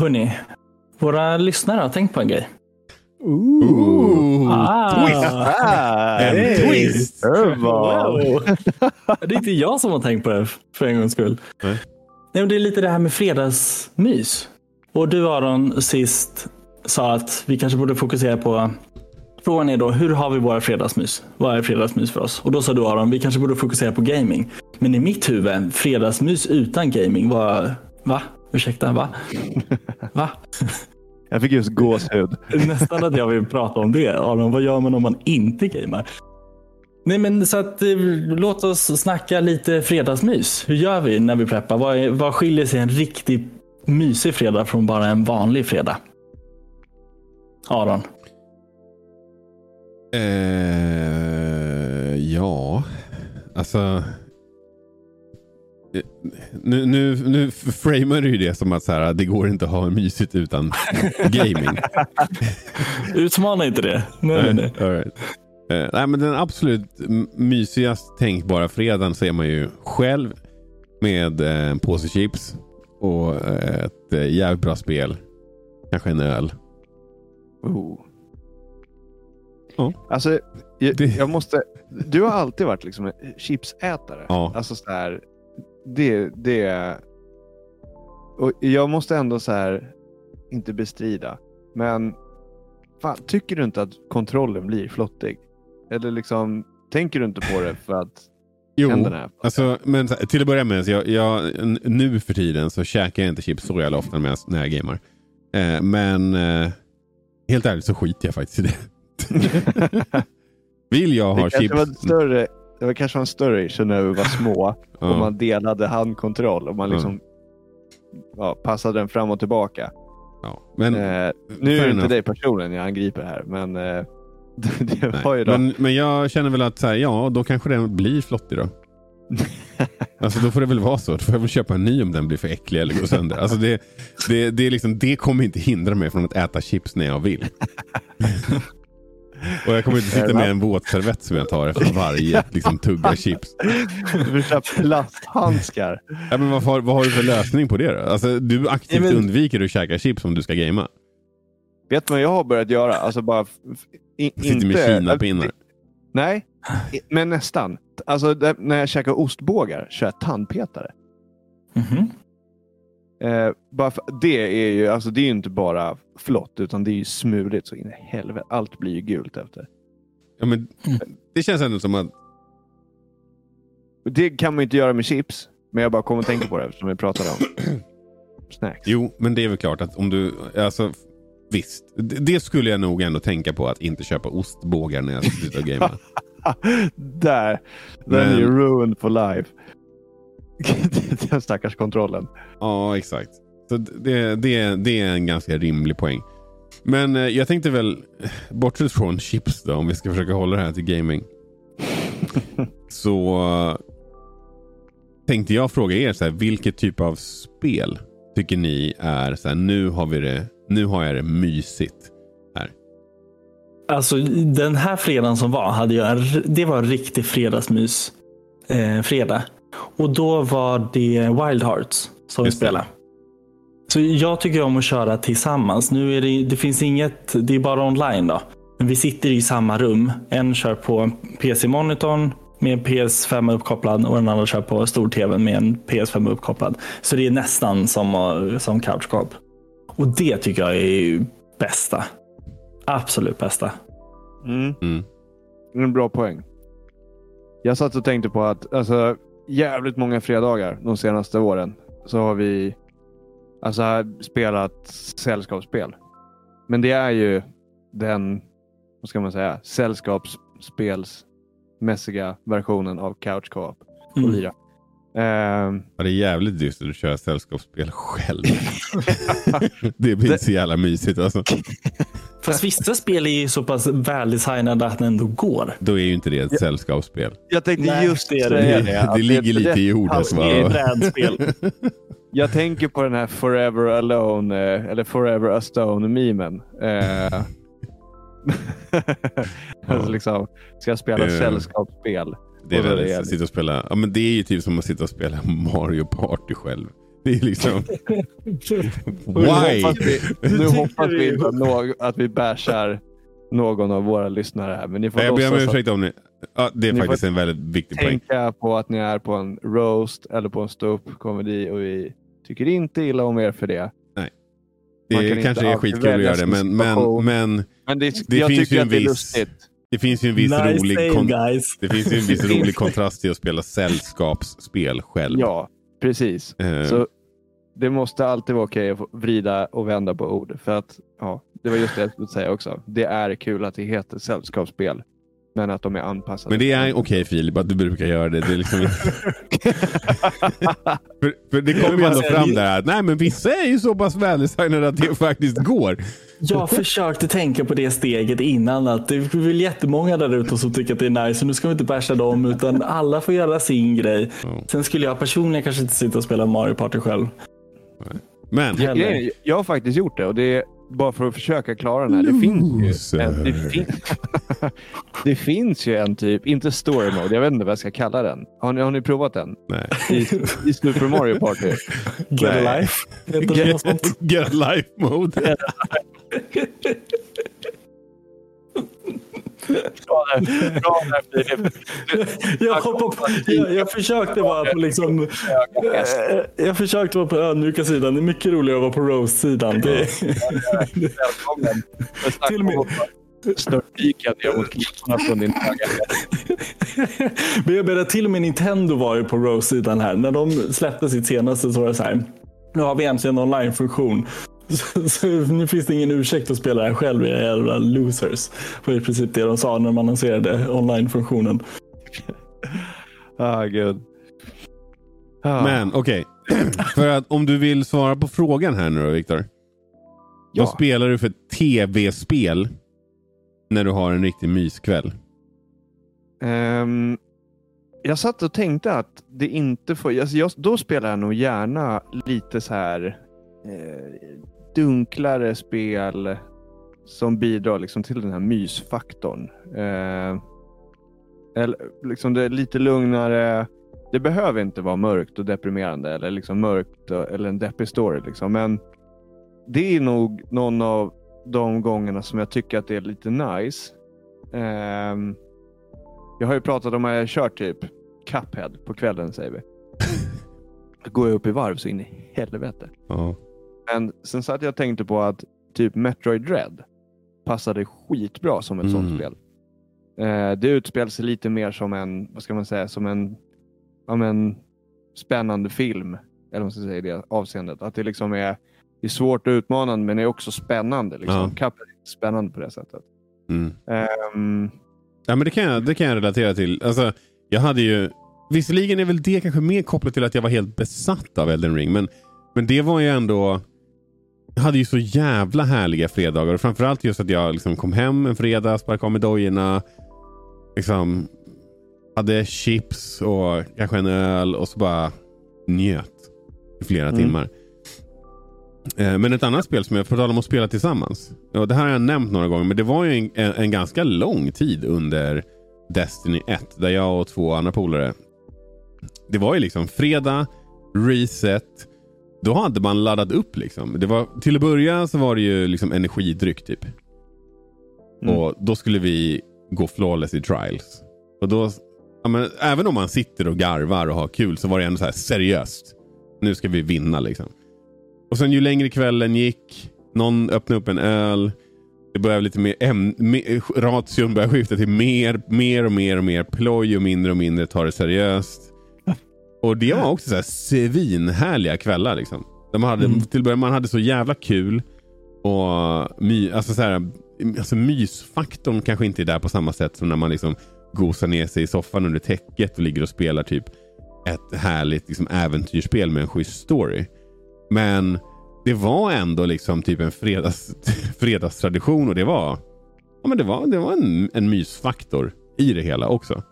Hörni, våra lyssnare har tänkt på en grej. Ooh. Ah. Twist! En Hey. twist! Wow. Det är inte jag som har tänkt på det för en gångs skull. Nej. Nej, men det är lite det här med fredagsmys. Och du Aron sist sa att vi kanske borde fokusera på Frågan är då, hur har vi våra fredagsmys? Vad är fredagsmys för oss? Och då sa du Aron, vi kanske borde fokusera på gaming. Men i mitt huvud, fredagsmys utan gaming var... Va? Ursäkta, va? Va? Jag fick just gåshud. Nästan att jag vill prata om det. Aron, vad gör man om man inte gamer? Nej, men så att eh, låt oss snacka lite fredagsmys. Hur gör vi när vi preppar? Vad, är, vad skiljer sig en riktigt mysig fredag från bara en vanlig fredag? Aron. Eh, ja, alltså. Nu, nu, nu framar du ju det som att så här, det går inte att ha mysigt utan gaming. Utmana inte det. Nej, nej, nej. All right. Eh, nej, men den absolut mysigast tänkbara fredagen så är man ju själv med eh, en påse chips och eh, ett eh, jävligt bra spel. Kanske en öl. Oh. Ja. Alltså, jag, jag måste... Du har alltid varit liksom en chipsätare. Ja. Alltså så här, det, det... Och jag måste ändå så här, inte bestrida. Men fan, tycker du inte att kontrollen blir flottig? Eller liksom, tänker du inte på det för att Jo, alltså, men till att börja med, jag, jag, nu för tiden så käkar jag inte chips så jävla ofta när jag, när jag gamar. Eh, men eh, helt ärligt så skiter jag faktiskt i det. Vill jag Det ha kanske chips? var större, det var kanske var en större issue när vi var små och man delade handkontroll och man liksom ja, passade den fram och tillbaka. Ja, men, Eh, nu är det inte dig personligen jag angriper här, men eh, det var ju då... men, men jag känner väl att så här, ja, då kanske den blir flottig då. Alltså då får det väl vara så. Då får jag väl köpa en ny om den blir för äcklig eller går sönder. Alltså det, det, det, är liksom, det kommer inte hindra mig från att äta chips när jag vill. Och jag kommer inte sitta med en våtservett som jag tar efter varje liksom, tugga chips. Du får köpa plasthandskar. Ja, men vad, har, vad har du för lösning på det då? Alltså, du aktivt men- undviker att käka chips om du ska gamea. Vet du vad jag har börjat göra? Alltså bara... i- sitter med kinapinnar. Nej, men nästan. Alltså när jag käkar ostbågar kör jag tandpetare. Mhm. Eh, bara för, det är ju alltså det är ju inte bara flott utan det är ju smuligt så in i helvete. Allt blir ju gult efter. Ja, men, det känns ändå som att Det kan man ju inte göra med chips. Men jag bara kommer att tänka på det eftersom vi pratade om snacks. Jo, men det är väl klart att om du... Alltså, visst, det, skulle jag nog ändå tänka på att inte köpa ostbågar när jag sitter och gamar. Där! Den är ju Men- ruined for life. Den stackars kontrollen. ja, exakt. Så det, det, det är en ganska rimlig poäng. Men eh, jag tänkte väl, bortsett från chips då, om vi ska försöka hålla det här till gaming. så eh, tänkte jag fråga er, så här, vilket typ av spel tycker ni är så här, nu har vi det, nu har jag det mysigt här. Alltså den här fredagen som var, hade jag, det var en riktig fredagsmys. Eh, fredag. Och då var det Wild Hearts som vi spelade. Så jag tycker om att köra tillsammans. Nu är det, det finns inget, det är bara online då. Men vi sitter i samma rum. En kör på PC-monitorn med en PS5 uppkopplad och den andra kör på stor-tvn med en PS5 uppkopplad. Så det är nästan som, som couch co-op. Och det tycker jag är ju bästa. Absolut bästa. Mm. Mm. Det är en bra poäng. Jag satt och tänkte på att alltså, jävligt många fredagar de senaste åren så har vi alltså, spelat sällskapsspel. Men det är ju den, vad ska man säga, sällskapsspelsmässiga versionen av Couch Co-op och Mm. lira. Ehm, Ja, det är jävligt dystert att köra sällskapsspel själv. det blir så jävla mysigt alltså. Fast vissa spel är ju så pass väldesignade att den ändå går. Då är ju inte det ett sällskapsspel. jag tänkte Nej, just det är det. Det, att det ligger lite i ordet. Det är brädspel. Jag tänker på den här Forever Alone, eh, eller Forever A Stone-memen. Eh, alltså liksom, ska jag spela Det- sällskapsspel? Det är det att sitta och spela. Ja, men det är ju typ som att sitta och spela Mario Party själv. Det är liksom... Nu Why? hoppas vi, nu hoppas vi vi- inte att, vi bashar någon av våra lyssnare här. Men ni får Jag ber om ursäkt om ni... Ja, det är faktiskt en väldigt viktig poäng. tänka på att ni är på en roast eller på en ståuppkomedi och vi tycker inte illa om er för det. man Det kan inte kanske är skitkul att göra det, men, men, men Men det, Det jag finns tycker ju en att det är viss- lustigt. det finns ju en viss nice rolig... guys. det finns ju en viss rolig kontrast till att spela sällskapsspel själv. Ja, precis. Eh, Så det måste alltid vara okej att få vrida och vända på ord. För att, ja, det var just det jag skulle säga också. Det är kul att det heter sällskapsspel. Men att de är anpassade. Men det är okej Filip att du brukar göra det. det är liksom... för, för det kommer ju ändå fram där att nej men vissa är ju så pass väldesignade att det faktiskt går. Jag försökte tänka på det steget innan. att Det är väl jättemånga där ute som tycker att det är nice. Och nu ska vi inte basha dem utan alla får göra sin grej. Sen skulle jag personligen kanske inte sitta och spela Mario Party själv. Men Ja, Heller. grejen är, jag har faktiskt gjort det och det är bara för att försöka klara den här. Det finns ju en, det, fin det finns ju en typ, inte story mode, jag vet inte vad jag ska kalla den. Har ni, har ni provat den? nej. I, i Super Mario Party? Get Nej. a life. Sånt? Get life mode. Bra där, bra där Filip. Jag, hoppar på, jag, jag försökte vara på liksom, jag försökte vara på ödmjuka sidan. Det är mycket roligare att vara på roast-sidan. Det, Välkommen. Till och med- Störtdyka ner mot klipporna från din höga. Men jag menar till och med Nintendo var ju på roast-sidan här. När de släppte sitt senaste så var det så här. Nu har vi äntligen online-funktion. Så, så nu finns det ingen ursäkt att spela det här själv, era jävla losers. Det var i princip det de sa när de annonserade online-funktionen. Ah, gud. Ah. Men okej. För att om du vill svara på frågan här nu då Viktor. Ja. Vad spelar du för tv-spel när du har en riktig myskväll? Ehm, jag satt och tänkte att det inte får... Alltså jag, då spelar jag nog gärna lite så här eh, dunklare spel som bidrar liksom till den här mysfaktorn. Eh, eller liksom det är lite lugnare. Det behöver inte vara mörkt och deprimerande eller liksom mörkt och, eller en deppig story. Liksom. Men det är nog någon av de gångerna som jag tycker att det är lite nice. Ehm, jag har ju pratat om att jag kört typ Cuphead på kvällen säger vi. Då går jag upp i varv så in i helvete. Ja. Men sen satt jag och tänkte på att typ Metroid Dread passade skitbra som ett Mm. sånt spel. Eh, det utspelar sig lite mer som en, vad ska man säga, som en, ja, men, spännande film. Eller vad man ska säga i det avseendet. Att det liksom är, det är svårt och utmanande men är också spännande. Liksom. Ja. Är spännande på det sättet. Mm. Ehm, Ja, men det kan, jag, det kan jag relatera till. Alltså, jag hade ju, visserligen är väl det kanske mer kopplat till att jag var helt besatt av Elden Ring. Men, men det var ju ändå... Jag hade ju så jävla härliga fredagar. Och framförallt just att jag liksom kom hem en fredag, sparkade av med dojorna. Liksom, hade chips och kanske en öl och så bara njöt i flera Mm. timmar. Eh, Men ett annat spel som jag, på tal om att spela tillsammans. Och det här har jag nämnt några gånger, men det var ju en, en ganska lång tid under Destiny 1. Där jag och två andra polare. Det var ju liksom fredag, reset. Då hade man laddat upp liksom. Det var, till att börja så var det ju liksom energidryck typ. Mm. Och då skulle vi gå flawless i trials. Och då, ja, men, även om man sitter och garvar och har kul så var det ändå så här seriöst. Nu ska vi vinna liksom. Och sen ju längre kvällen gick, någon öppnade upp en öl. Det började lite mer, äm, me, ration började skifta till mer, mer och mer och mer ploj och mindre och mindre ta det seriöst. Och det var också så här svinhärliga kvällar liksom. Man, hade, Mm. till början, man hade så jävla kul. Och my, alltså så här, alltså mysfaktorn kanske inte är där på samma sätt som när man liksom gosar ner sig i soffan under täcket och ligger och spelar typ ett härligt liksom, äventyrsspel med en schysst story. Men det var ändå liksom typ en fredags, fredagstradition och det var, ja, men det var, det var en, en mysfaktor i det hela också.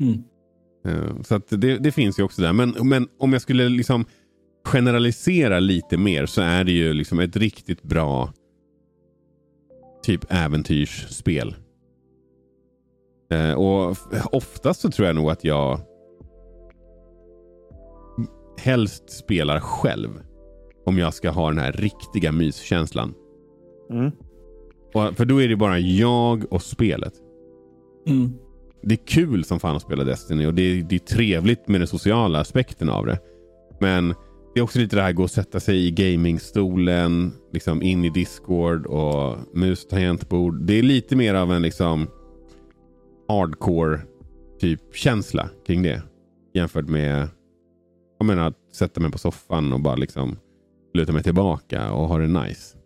Mm. Eh, Så att det, det finns ju också där. Men, men om jag skulle liksom generalisera lite mer så är det ju liksom ett riktigt bra typ äventyrsspel. Eh, och oftast så tror jag nog att jag helst spelar själv. Om jag ska ha den här riktiga myskänslan. Mm. Och, för då är det bara jag och spelet. Mm. Det är kul som fan att spela Destiny och det är, det är trevligt med den sociala aspekten av det. Men det är också lite det här att gå och sätta sig i gamingstolen, liksom in i Discord och mus tangentbord. Det är lite mer av en liksom hardcore typ känsla kring det. Jämfört med jag menar, att sätta mig på soffan och bara liksom luta mig tillbaka och ha det nice.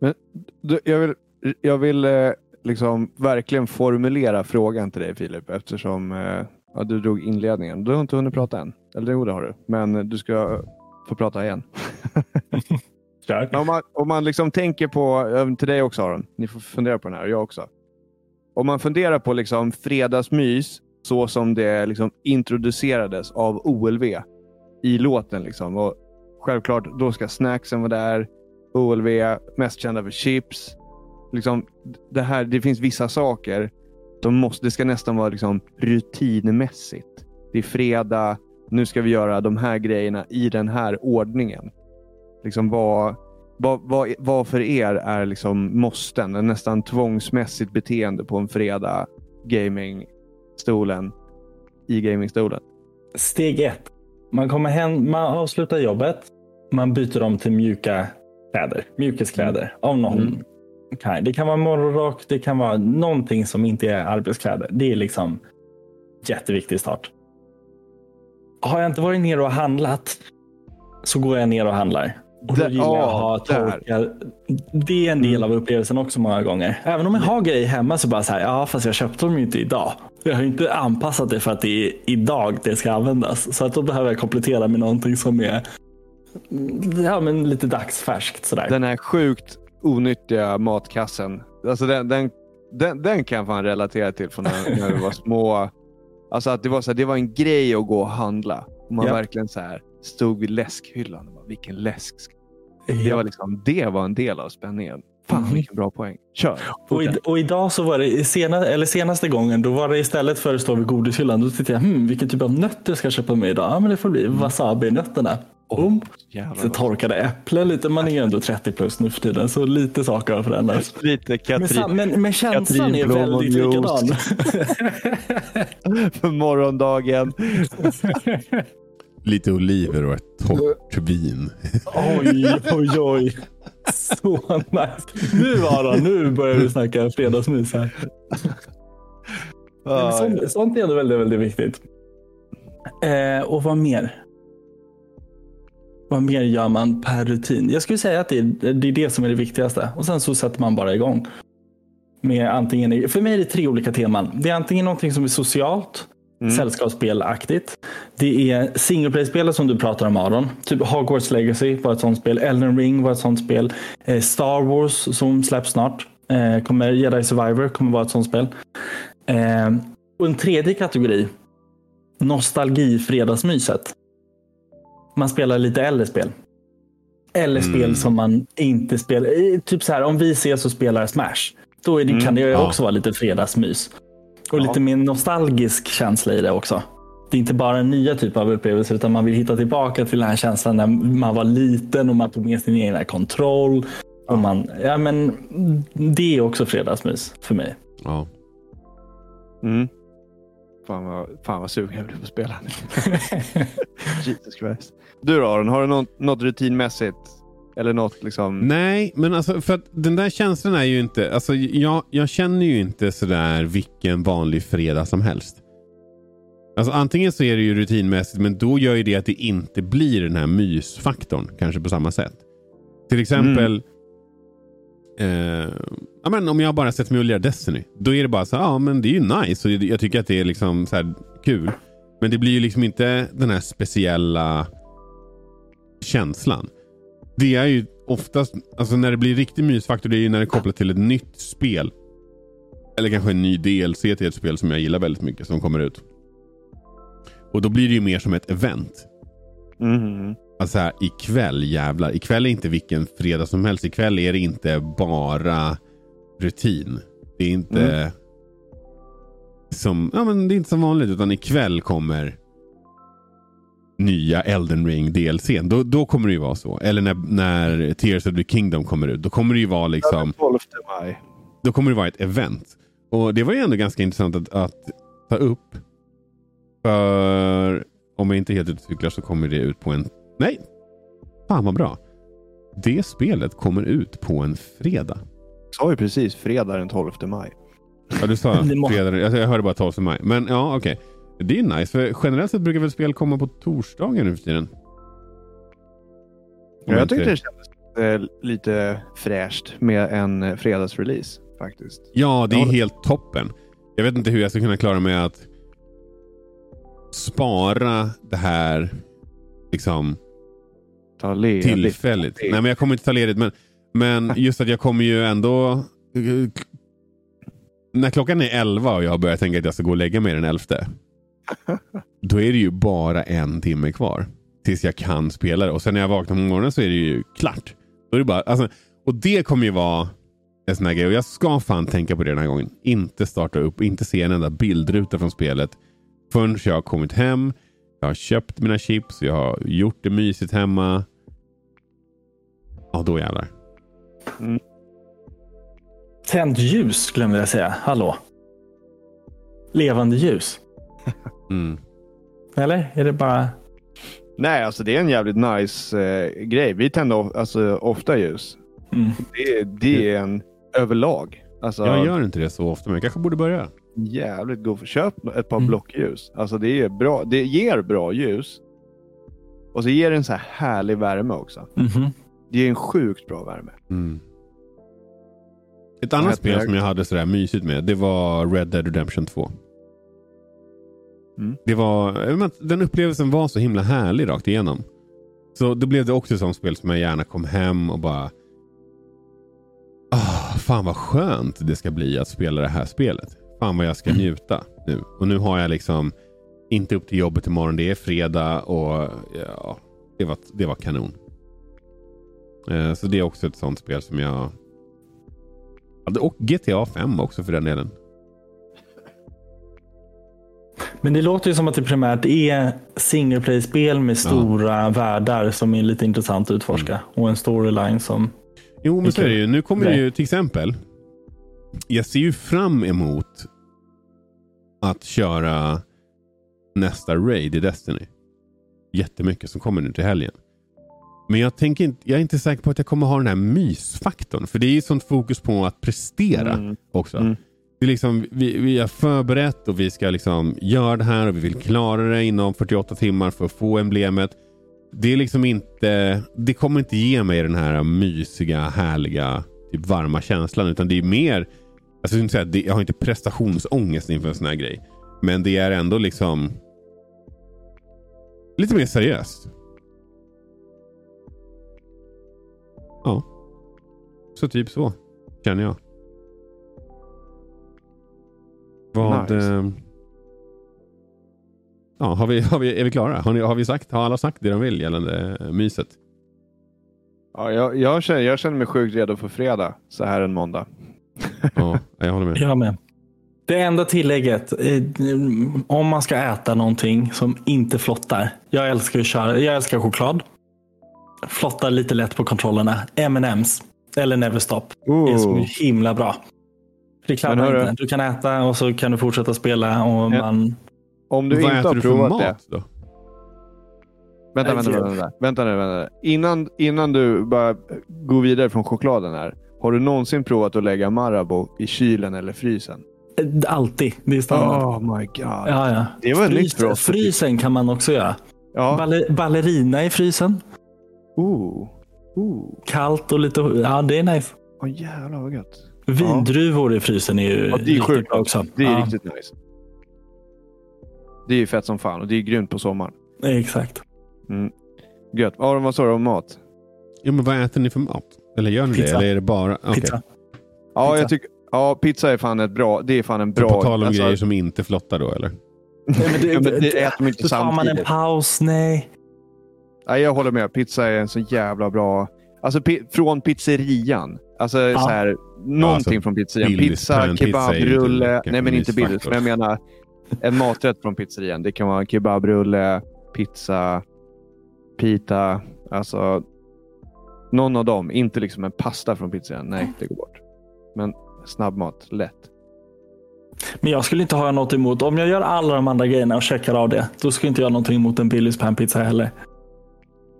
Men du, jag vill, jag vill eh, liksom verkligen formulera frågan till dig Filip eftersom eh, ja, du drog inledningen. Du har inte hunnit prata än. Eller jo, det har du. Men du ska få prata igen. Om man, om man liksom tänker på, till dig också Aron, ni får fundera på den här och jag också. Om man funderar på liksom fredagsmys så som det liksom introducerades av OLV i låten. Liksom. Och självklart, då ska snacksen vara där. OLV, mest kända för chips. Liksom, det, här, det finns vissa saker. De måste, det ska nästan vara liksom rutinmässigt. Det är fredag. Nu ska vi göra de här grejerna i den här ordningen. Liksom vad, vad, vad, vad för er är liksom måsten? En nästan tvångsmässigt beteende på en fredag gamingstolen i gamingstolen. Steg ett. Man kommer hem, man avslutar jobbet. Man byter om till mjuka kläder. Mjukiskläder av någon Mm. Kind. Det kan vara morgonrock, det kan vara någonting som inte är arbetskläder. Det är liksom jätteviktig start. Har jag inte varit nere och handlat så går jag ner och handlar. Och då gillar jag att ha torkar. Det är en del av upplevelsen också många gånger. Även om jag har grejer hemma så bara så här, ja fast jag köpte dem ju inte idag. Jag har inte anpassat det för att det är idag det ska användas. Så att då behöver jag komplettera med någonting som är ja, men lite dagsfärskt. Sådär. Den här sjukt onyttiga matkassen. Alltså den, den, den, den kan jag fan relatera till från när, när vi var små. Alltså att det var, så här, det var en grej att gå och handla. Och man Ja. verkligen så här, stod vid läskhyllan och bara, vilken läsk. ska-" Det, Ja. var liksom, det var en del av spänningen. Fan Mhm. vilken bra poäng. Kör. Och, i, och idag så var det sena, eller senaste gången, då var det istället för att stå vid godishyllan, då tittade jag, hmm, vilken typ av nötter ska jag köpa med idag? Ja, men det får bli wasabi-nötterna. Jävlar. Så torkade äpplen lite, man är ju ändå 30 plus nu för tiden, så lite saker har förändrats. Lite Men, Katrin. sam- men, men känslan är Katrin och väldigt likadan. för morgondagen. Lite oliver och ett torrt vin. Oj, oj, oj. Så nice. Nu Aron, nu börjar vi snacka fredagsmys här. Men sånt, sånt är ändå väldigt, väldigt viktigt. Eh, och vad mer? Vad mer gör man per rutin? Jag skulle säga att det är, det är det som är det viktigaste. Och sen så sätter man bara igång. Med antingen, för mig är det tre olika teman. Det är antingen någonting som är socialt, Mm. sällskapsspelaktigt. Det är single play-spelet som du pratar om Aron. Typ Hogwarts Legacy var ett sånt spel. Elden Ring var ett sånt spel. Eh, Star Wars som släpps snart. Eh, kommer Jedi Survivor kommer vara ett sånt spel. Eh, och en tredje kategori. Nostalgi fredagsmyset. Man spelar lite äldre spel. Eller Mm. spel som man inte spelar. Typ så här om vi ses och spelar Smash. Då det, kan det ju Ja. också vara lite fredagsmys. Och Ja. lite mer nostalgisk känsla i det också. Det är inte bara en nya typ av upplevelse utan man vill hitta tillbaka till den här känslan när man var liten och man tog med sin egen kontroll. Och man, ja, men det är också fredagsmys för mig. Ja. Mm. Fan vad, fan vad sugen jag blir på att spela. Jesus Christ. Du då Aron, har du något, något rutinmässigt? Eller något liksom? Nej, men alltså för att den där känslan är ju inte... Alltså jag, jag känner ju inte sådär vilken vanlig fredag som helst. Alltså antingen så är det ju rutinmässigt men då gör ju det att det inte blir den här mysfaktorn kanske på samma sätt. Till exempel eh, ja, men om jag bara sätter mig och lirar Destiny. Då är det bara så ja men det är ju nice och jag tycker att det är liksom så här kul. Men det blir ju liksom inte den här speciella känslan. Det är ju oftast, alltså när det blir riktig mysfaktor, det är ju när det är kopplat till ett nytt spel. Eller kanske en ny DLC till ett spel som jag gillar väldigt mycket som kommer ut. Och då blir det ju mer som ett event. Mm. Alltså här, ikväll jävlar. Ikväll är inte vilken fredag som helst. Ikväll är det inte bara rutin. Det är inte som, ja, men det är inte som vanligt utan ikväll kommer nya Elden Ring DLC. Då, då kommer det ju vara så. Eller när, när Tears of the Kingdom kommer ut. Då kommer det ju vara liksom... 12 maj. Då kommer det vara ett event. Och det var ju ändå ganska intressant att, att ta upp. För om jag inte helt ute och cyklar så kommer det ut på en... Nej! Fan vad bra. Det spelet kommer ut på en fredag. Jag sa ju precis fredag den 12 maj. Ja, du sa fredag. Alltså, jag hörde bara 12 maj. Men ja, okej. Det är nice. För generellt sett brukar väl spel komma på torsdagar nu för tiden. Om Jag tyckte det kändes eh, lite fräscht med en eh, fredagsrelease faktiskt. Ja, det är helt toppen. Jag vet inte hur jag ska kunna klara mig att spara det här liksom Ta ledigt. tillfälligt. Nej, men jag kommer inte ta ledigt. Men, men just att jag kommer ju ändå... När klockan är 11 och jag börjar tänka att jag ska gå och lägga mig den 11. Då är det ju bara en timme kvar. Tills jag kan spela det. Och sen när jag vaknar på morgonen så är det ju klart. Då är det bara, alltså, och det kommer ju vara en sån här grej. Och jag ska fan tänka på det den här gången. Inte starta upp, inte se en enda bildruta från spelet. Förrän jag har kommit hem. Jag har köpt mina chips. Jag har gjort det mysigt hemma. Ja, då jävlar. Tänt ljus glömde jag säga. Hallå? Levande ljus. Mm. Eller? Är det bara... Nej, alltså det är en jävligt nice eh, grej. Vi tänder of- alltså, ofta ljus. Mm. Det, det är en överlag. Alltså, Jag gör inte det så ofta, men jag kanske borde börja. jävligt god. Köp ett par Mm. blockljus. Alltså det, är bra. det ger bra ljus. Och så ger det en så här härlig värme också. Mhm. Det ger en sjukt bra värme. Mm. Ett annat spel som jag hade sådär mysigt med, det var Red Dead Redemption 2. Mm. Det var, den upplevelsen var så himla härlig rakt igenom. Så då blev det också ett sånt spel som jag gärna kom hem och bara... Ah, fan vad skönt det ska bli att spela det här spelet. Fan vad jag ska njuta nu. Och nu har jag liksom inte upp till jobbet imorgon. Det är fredag och ja, det var, det var kanon. Eh, Så det är också ett sånt spel som jag... Och GTA 5 också för den delen. Men det låter ju som att det primärt är single play-spel med stora världar som är lite intressant att utforska. Och en storyline som... Jo, men så är det ju. Nu kommer det ju till exempel. Jag ser ju fram emot att köra nästa raid i Destiny. Jättemycket som kommer nu till helgen. Men jag, tänker inte, jag är inte säker på att jag kommer ha den här mysfaktorn. För det är ju sånt fokus på att prestera Mm. också. Mm. Det är liksom, vi, vi har förberett och vi ska liksom göra det här och vi vill klara det inom 48 timmar för att få emblemet. Det är liksom inte, det kommer inte ge mig den här mysiga, härliga, typ varma känslan. Utan det är mer, alltså jag, säga, jag har inte prestationsångest inför en sån här grej. Men det är ändå liksom lite mer seriöst. Ja. Så typ så, känner jag. Vad... Nice. Eh, ja, har vi, har vi, är vi klara? Har, ni, har, vi sagt, har alla sagt det de vill gällande eh, myset? Ja, jag, jag, känner, jag känner mig sjukt redo för fredag så här en måndag. Ja, jag håller med. Jag med. Det enda tillägget, eh, om man ska äta någonting som inte flottar. Jag älskar jag älskar choklad. Flottar lite lätt på kontrollerna. M&M's eller Neverstop. Det är så Ooh. himla bra. Det kladdar inte. Du kan äta och så kan du fortsätta spela. Och Ja. man... Om du Vad inte har provat mat det. då? Vänta, vänta, vänta, vänta. Vänta nu, vänta. Innan, innan du bara går vidare från chokladen här. Har du någonsin provat att lägga Marabou i kylen eller frysen? Alltid. Det är standard. Oh my god. Ja, ja. Det var nytt Frys, för oss. frysen kan man också göra. Ja. Balle, ballerina i frysen. Ooh. Ooh. Kallt och lite... Ja, det är nice. Åh jävlar vad gött. Vindruvor i frysen är ju Ja, det är riktigt sjukt bra också. Det är ja, riktigt nice. Det är ju fett som fan och det är grymt på sommaren. Exakt. Gött. Aron, vad sa du om mat? Ja, men vad äter ni för mat? Eller gör ni Pizza. det? Eller är det bara... okej. Pizza. Ja, Pizza. jag tycker... Ja, pizza är fan ett bra... Det är fan en Så bra... På tal om alltså- grejer som inte flottar då eller? Nej, men det, Ja, men det äter man inte då tar man en samtidigt. paus. Nej. Nej, jag håller med. Pizza är en så jävla bra... Alltså pi- från pizzerian. Alltså så här, någonting alltså, från pizzerian. Pizza, kebabrulle. Nej, men inte. Billys. Men jag menar en maträtt från pizzerian. Det kan vara en kebabrulle, pizza, pita, alltså någon av dem. Inte liksom en pasta från pizzerian. Nej, det går bort. Men snabbmat, lätt. Men jag skulle inte ha något emot, om jag gör alla de andra grejerna och checkar av det, då skulle inte jag ha någonting emot en Billys panpizza heller.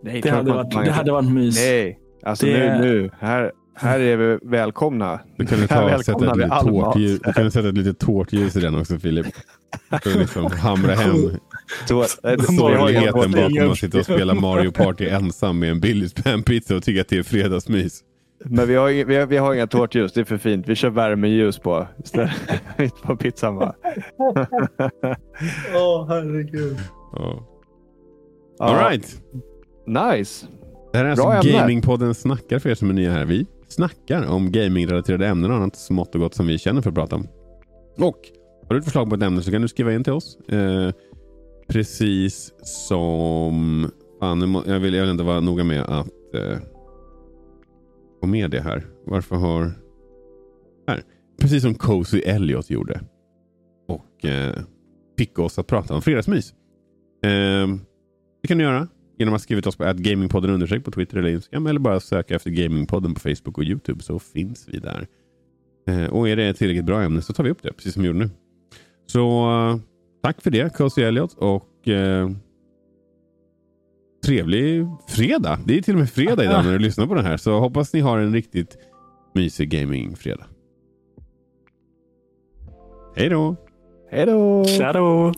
Nej, Det hade varit, det hade varit mys. Nej, alltså Det- nu, nu. Här, här är vi välkomna. Du kan Här ta, sätta ett vi litet tårtljus, du kan sätta ett litet tårtljus i den också Filip. För att liksom hamra hem eh, sorgligheten bakom att sitta och spela Mario Party ensam med en Billys panpizza och tycka att det är fredagsmys. Men vi har, vi, har, vi har inga tårtljus, det är för fint. Vi kör värmeljus på istället. På pizzan bara. Åh, herregud. Ja. Ja, All right. Nice. Det här är Bra alltså ämne. Gamingpodden Snackar för er som är nya här. Vi snackar om gamingrelaterade ämnen och annat smått och gott som vi känner för att prata om. Och har du ett förslag på ett ämne så kan du skriva in till oss. Eh, precis som... Fan, må, jag, vill, jag vill inte vara noga med att eh, få med det här. Varför har... Här. Precis som Cozy Elliot gjorde. Och eh, fick oss att prata om fredagsmys. Eh, det kan du göra genom att skriva till oss på gamingpodden undersök på Twitter eller Instagram eller bara söka efter Gamingpodden på Facebook och Youtube så finns vi där. Eh, och är det ett tillräckligt bra ämne så tar vi upp det precis som vi gjorde nu. Så eh, tack för det Cozy Elliot och eh, trevlig fredag. Det är till och med fredag idag när du lyssnar på det här så hoppas ni har en riktigt mysig gamingfredag. Hej då! Hej då! Shadow.